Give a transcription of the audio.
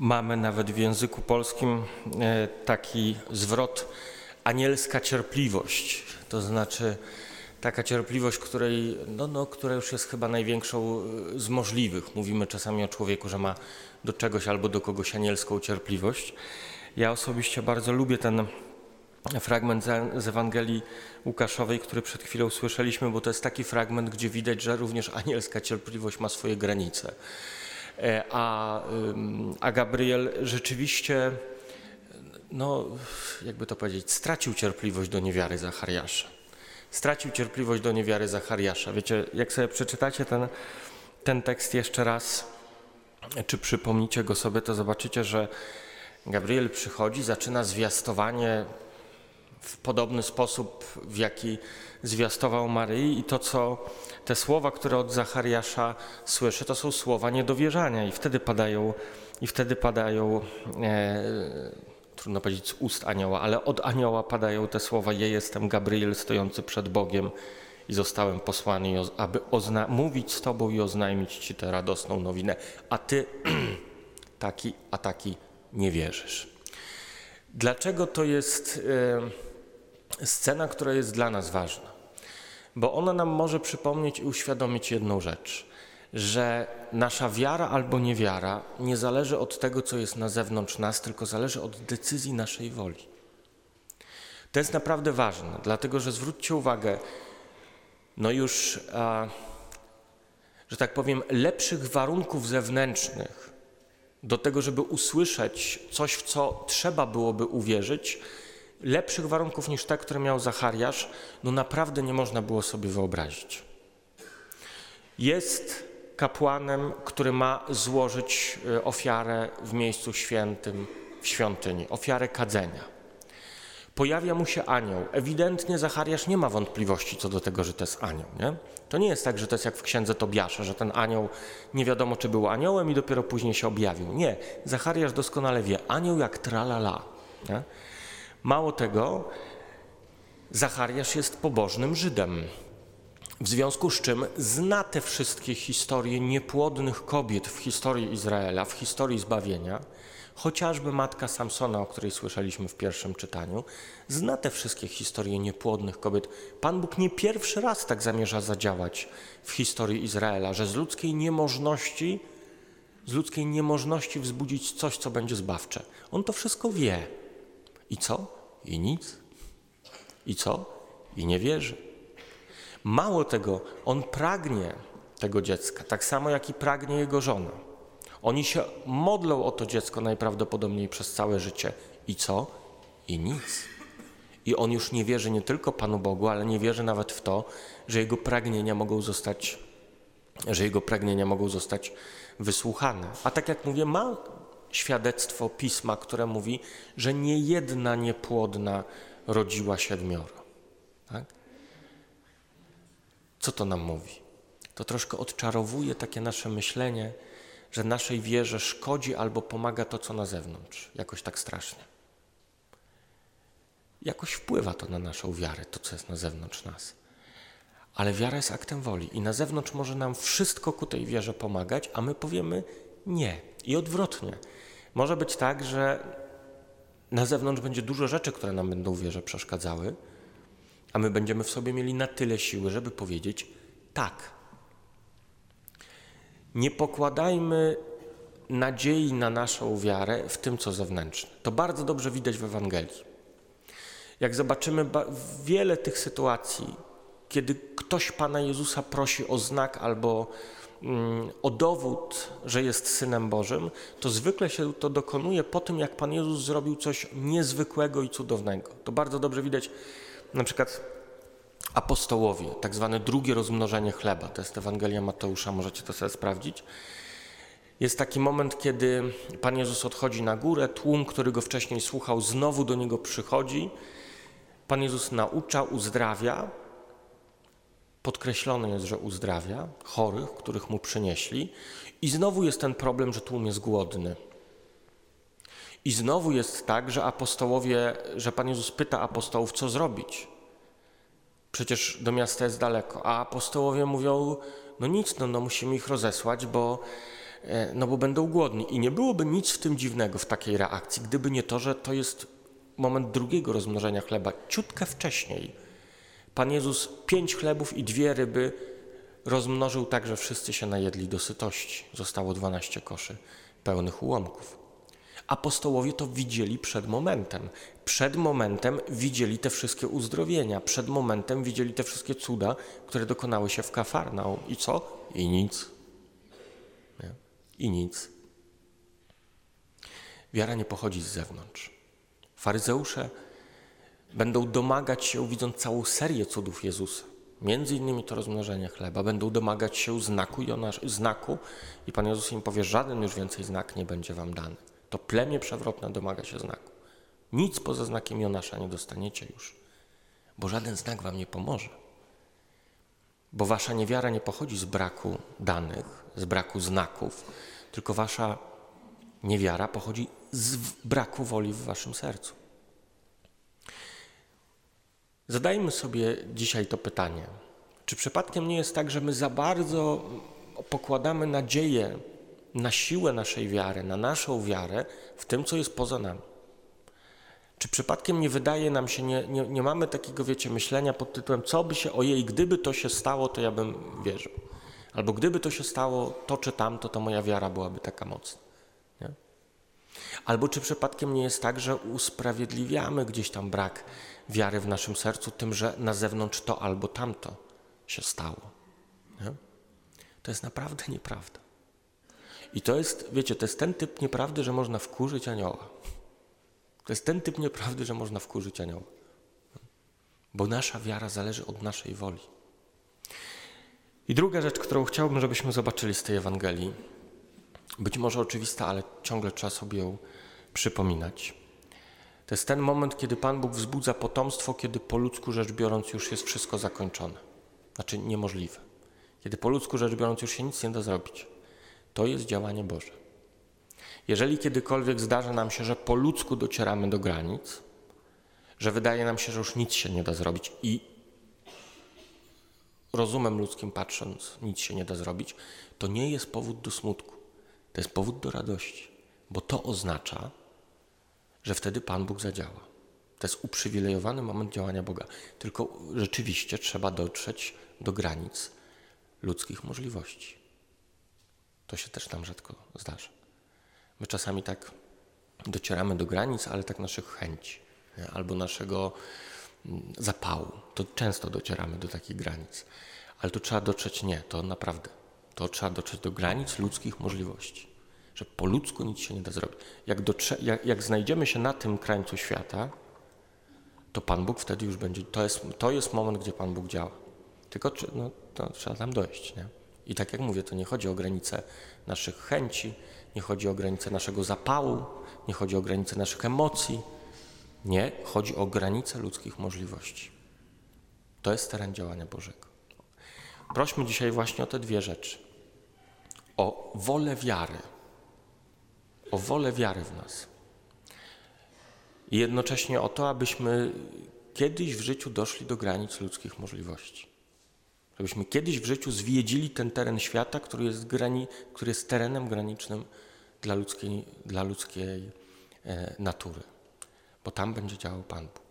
Mamy nawet w języku polskim e, taki zwrot anielska cierpliwość. To znaczy taka cierpliwość, której, no, no, która już jest chyba największą e, z możliwych. Mówimy czasami o człowieku, że ma do czegoś albo do kogoś anielską cierpliwość. Ja osobiście bardzo lubię ten fragment z Ewangelii Łukaszowej, który przed chwilą słyszeliśmy, bo to jest taki fragment, gdzie widać, że również anielska cierpliwość ma swoje granice. E, a, a Gabriel rzeczywiście, no jakby to powiedzieć, stracił cierpliwość do niewiary Zachariasza. Stracił cierpliwość do niewiary Zachariasza. Wiecie, jak sobie przeczytacie ten, ten tekst jeszcze raz, czy przypomnicie go sobie, to zobaczycie, że Gabriel przychodzi, zaczyna zwiastowanie w podobny sposób, w jaki zwiastował Maryi. I to, co te słowa, które od Zachariasza słyszy, to są słowa niedowierzania. I wtedy padają, i wtedy padają e, trudno powiedzieć z ust anioła, ale od anioła padają te słowa: Ja jestem Gabriel stojący przed Bogiem i zostałem posłany, aby mówić z Tobą i oznajmić Ci tę radosną nowinę, a Ty taki, a taki nie wierzysz. Dlaczego to jest e, scena, która jest dla nas ważna? Bo ona nam może przypomnieć i uświadomić jedną rzecz, że nasza wiara albo niewiara nie zależy od tego, co jest na zewnątrz nas, tylko zależy od decyzji naszej woli. To jest naprawdę ważne, dlatego że zwróćcie uwagę, no już, a, że tak powiem, lepszych warunków zewnętrznych do tego, żeby usłyszeć coś, w co trzeba byłoby uwierzyć, lepszych warunków niż te, które miał Zachariasz, no naprawdę nie można było sobie wyobrazić. Jest kapłanem, który ma złożyć e, ofiarę w miejscu świętym, w świątyni, ofiarę kadzenia. Pojawia mu się anioł. Ewidentnie Zachariasz nie ma wątpliwości co do tego, że to jest anioł. Nie? To nie jest tak, że to jest jak w księdze Tobiasza, że ten anioł nie wiadomo, czy był aniołem i dopiero później się objawił. Nie, Zachariasz doskonale wie, anioł jak tralala. Nie? Mało tego, Zachariasz jest pobożnym Żydem. W związku z czym zna te wszystkie historie niepłodnych kobiet w historii Izraela, w historii zbawienia, chociażby matka Samsona, o której słyszeliśmy w pierwszym czytaniu, zna te wszystkie historie niepłodnych kobiet. Pan Bóg nie pierwszy raz tak zamierza zadziałać w historii Izraela, że z ludzkiej niemożności, z ludzkiej niemożności wzbudzić coś, co będzie zbawcze. On to wszystko wie. I co? I nic. I co? I nie wierzy. Mało tego, on pragnie tego dziecka, tak samo jak i pragnie jego żona. Oni się modlą o to dziecko najprawdopodobniej przez całe życie. I co? I nic. I on już nie wierzy nie tylko Panu Bogu, ale nie wierzy nawet w to, że jego pragnienia mogą zostać, że jego pragnienia mogą zostać wysłuchane. A tak jak mówię, ma świadectwo pisma, które mówi, że nie jedna niepłodna rodziła siedmioro. Tak? Co to nam mówi? To troszkę odczarowuje takie nasze myślenie, że naszej wierze szkodzi albo pomaga to, co na zewnątrz, jakoś tak strasznie. Jakoś wpływa to na naszą wiarę, to, co jest na zewnątrz nas. Ale wiara jest aktem woli i na zewnątrz może nam wszystko ku tej wierze pomagać, a my powiemy nie. I odwrotnie. Może być tak, że na zewnątrz będzie dużo rzeczy, które nam będą w wierze przeszkadzały, a my będziemy w sobie mieli na tyle siły, żeby powiedzieć tak. Nie pokładajmy nadziei na naszą wiarę w tym, co zewnętrzne. To bardzo dobrze widać w Ewangelii. Jak zobaczymy wiele tych sytuacji, kiedy ktoś Pana Jezusa prosi o znak albo o dowód, że jest Synem Bożym, to zwykle się to dokonuje po tym, jak Pan Jezus zrobił coś niezwykłego i cudownego. To bardzo dobrze widać na przykład apostołowie, tak zwane drugie rozmnożenie chleba. To jest Ewangelia Mateusza, możecie to sobie sprawdzić. Jest taki moment, kiedy Pan Jezus odchodzi na górę, tłum, który go wcześniej słuchał, znowu do niego przychodzi. Pan Jezus naucza, uzdrawia. Podkreślone jest, że uzdrawia chorych, których mu przynieśli. I znowu jest ten problem, że tłum jest głodny. I znowu jest tak, że apostołowie, że Pan Jezus pyta apostołów, co zrobić. Przecież do miasta jest daleko. A apostołowie mówią, no nic, no, no musimy ich rozesłać, bo e, no bo będą głodni. I nie byłoby nic w tym dziwnego w takiej reakcji, gdyby nie to, że to jest moment drugiego rozmnożenia chleba, ciutkę wcześniej. Pan Jezus pięć chlebów i dwie ryby rozmnożył tak, że wszyscy się najedli do sytości. Zostało dwanaście koszy pełnych ułomków. Apostołowie to widzieli przed momentem. Przed momentem widzieli te wszystkie uzdrowienia. Przed momentem widzieli te wszystkie cuda, które dokonały się w Kafarnaum. I co? I nic. Nie? I nic. Wiara nie pochodzi z zewnątrz. Faryzeusze będą domagać się, widząc całą serię cudów Jezusa, między innymi to rozmnożenie chleba, będą domagać się znaku, Jonasz, znaku i Pan Jezus im powie, żaden już więcej znak nie będzie wam dany. To plemię przewrotne domaga się znaku. Nic poza znakiem Jonasza nie dostaniecie już, bo żaden znak wam nie pomoże. Bo wasza niewiara nie pochodzi z braku danych, z braku znaków, tylko wasza niewiara pochodzi z braku woli w waszym sercu. Zadajmy sobie dzisiaj to pytanie. Czy przypadkiem nie jest tak, że my za bardzo pokładamy nadzieję na siłę naszej wiary, na naszą wiarę w tym, co jest poza nami? Czy przypadkiem nie wydaje nam się, nie, nie, nie mamy takiego, wiecie, myślenia pod tytułem, co by się, ojej, gdyby to się stało, to ja bym wierzył. Albo gdyby to się stało, to czy tamto, to moja wiara byłaby taka mocna. Albo czy przypadkiem nie jest tak, że usprawiedliwiamy gdzieś tam brak wiary w naszym sercu tym, że na zewnątrz to albo tamto się stało. Nie? To jest naprawdę nieprawda. I to jest, wiecie, to jest ten typ nieprawdy, że można wkurzyć anioła. To jest ten typ nieprawdy, że można wkurzyć anioła. Bo nasza wiara zależy od naszej woli. I druga rzecz, którą chciałbym, żebyśmy zobaczyli z tej Ewangelii, być może oczywista, ale ciągle trzeba sobie ją przypominać. To jest ten moment, kiedy Pan Bóg wzbudza potomstwo, kiedy po ludzku rzecz biorąc już jest wszystko zakończone. Znaczy niemożliwe. Kiedy po ludzku rzecz biorąc już się nic nie da zrobić. To jest działanie Boże. Jeżeli kiedykolwiek zdarzy nam się, że po ludzku docieramy do granic, że wydaje nam się, że już nic się nie da zrobić i rozumem ludzkim patrząc nic się nie da zrobić, to nie jest powód do smutku. To jest powód do radości, bo to oznacza, że wtedy Pan Bóg zadziała. To jest uprzywilejowany moment działania Boga. Tylko rzeczywiście trzeba dotrzeć do granic ludzkich możliwości. To się też nam rzadko zdarza. My czasami tak docieramy do granic, ale tak naszych chęci nie? albo naszego mm, zapału. To często docieramy do takich granic. Ale tu trzeba dotrzeć, nie, to naprawdę. To trzeba dotrzeć do granic ludzkich możliwości że po ludzku nic się nie da zrobić. Jak, dotrze, jak, jak znajdziemy się na tym krańcu świata, to Pan Bóg wtedy już będzie, to jest, to jest moment, gdzie Pan Bóg działa. Tylko no, trzeba tam dojść. Nie? I tak jak mówię, to nie chodzi o granice naszych chęci, nie chodzi o granice naszego zapału, nie chodzi o granice naszych emocji. Nie, chodzi o granice ludzkich możliwości. To jest teren działania Bożego. Prośmy dzisiaj właśnie o te dwie rzeczy. O wolę wiary o wolę wiary w nas. I jednocześnie o to, abyśmy kiedyś w życiu doszli do granic ludzkich możliwości. Żebyśmy kiedyś w życiu zwiedzili ten teren świata, który jest, grani, który jest terenem granicznym dla ludzkiej, dla ludzkiej e, natury. Bo tam będzie działał Pan Bóg.